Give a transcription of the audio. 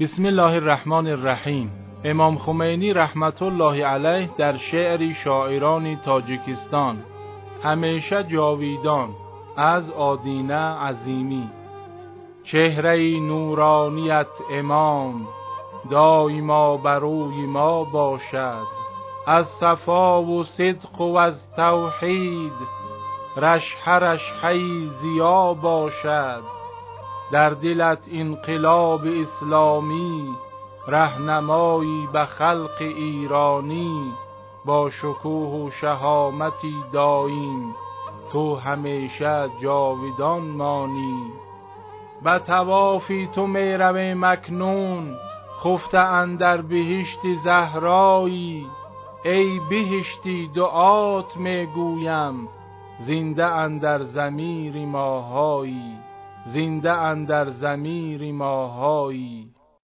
بسم الله الرحمن الرحیم امام خمینی رحمت الله علیه در شعری شاعران تاجیکستان. همیشه جاویدان. از آدینه عظیمی. چهره نورانیت امام. دایما بروی ما باشد. از صفا و صدق و از توحید. رشحه رشحه زیا باشد. در دلت انقلاب اسلامی رهنمایی به خلق ایرانی با شکوه و شهامتی دایم. تو همیشه جاودان مانی. به توافی تو می روی مکنون خفته اندر بهشت زهرایی. ای بهشتی دعات می گویم زنده اندر زمیر ماهایی. زنده اندر زمیر ماهایی.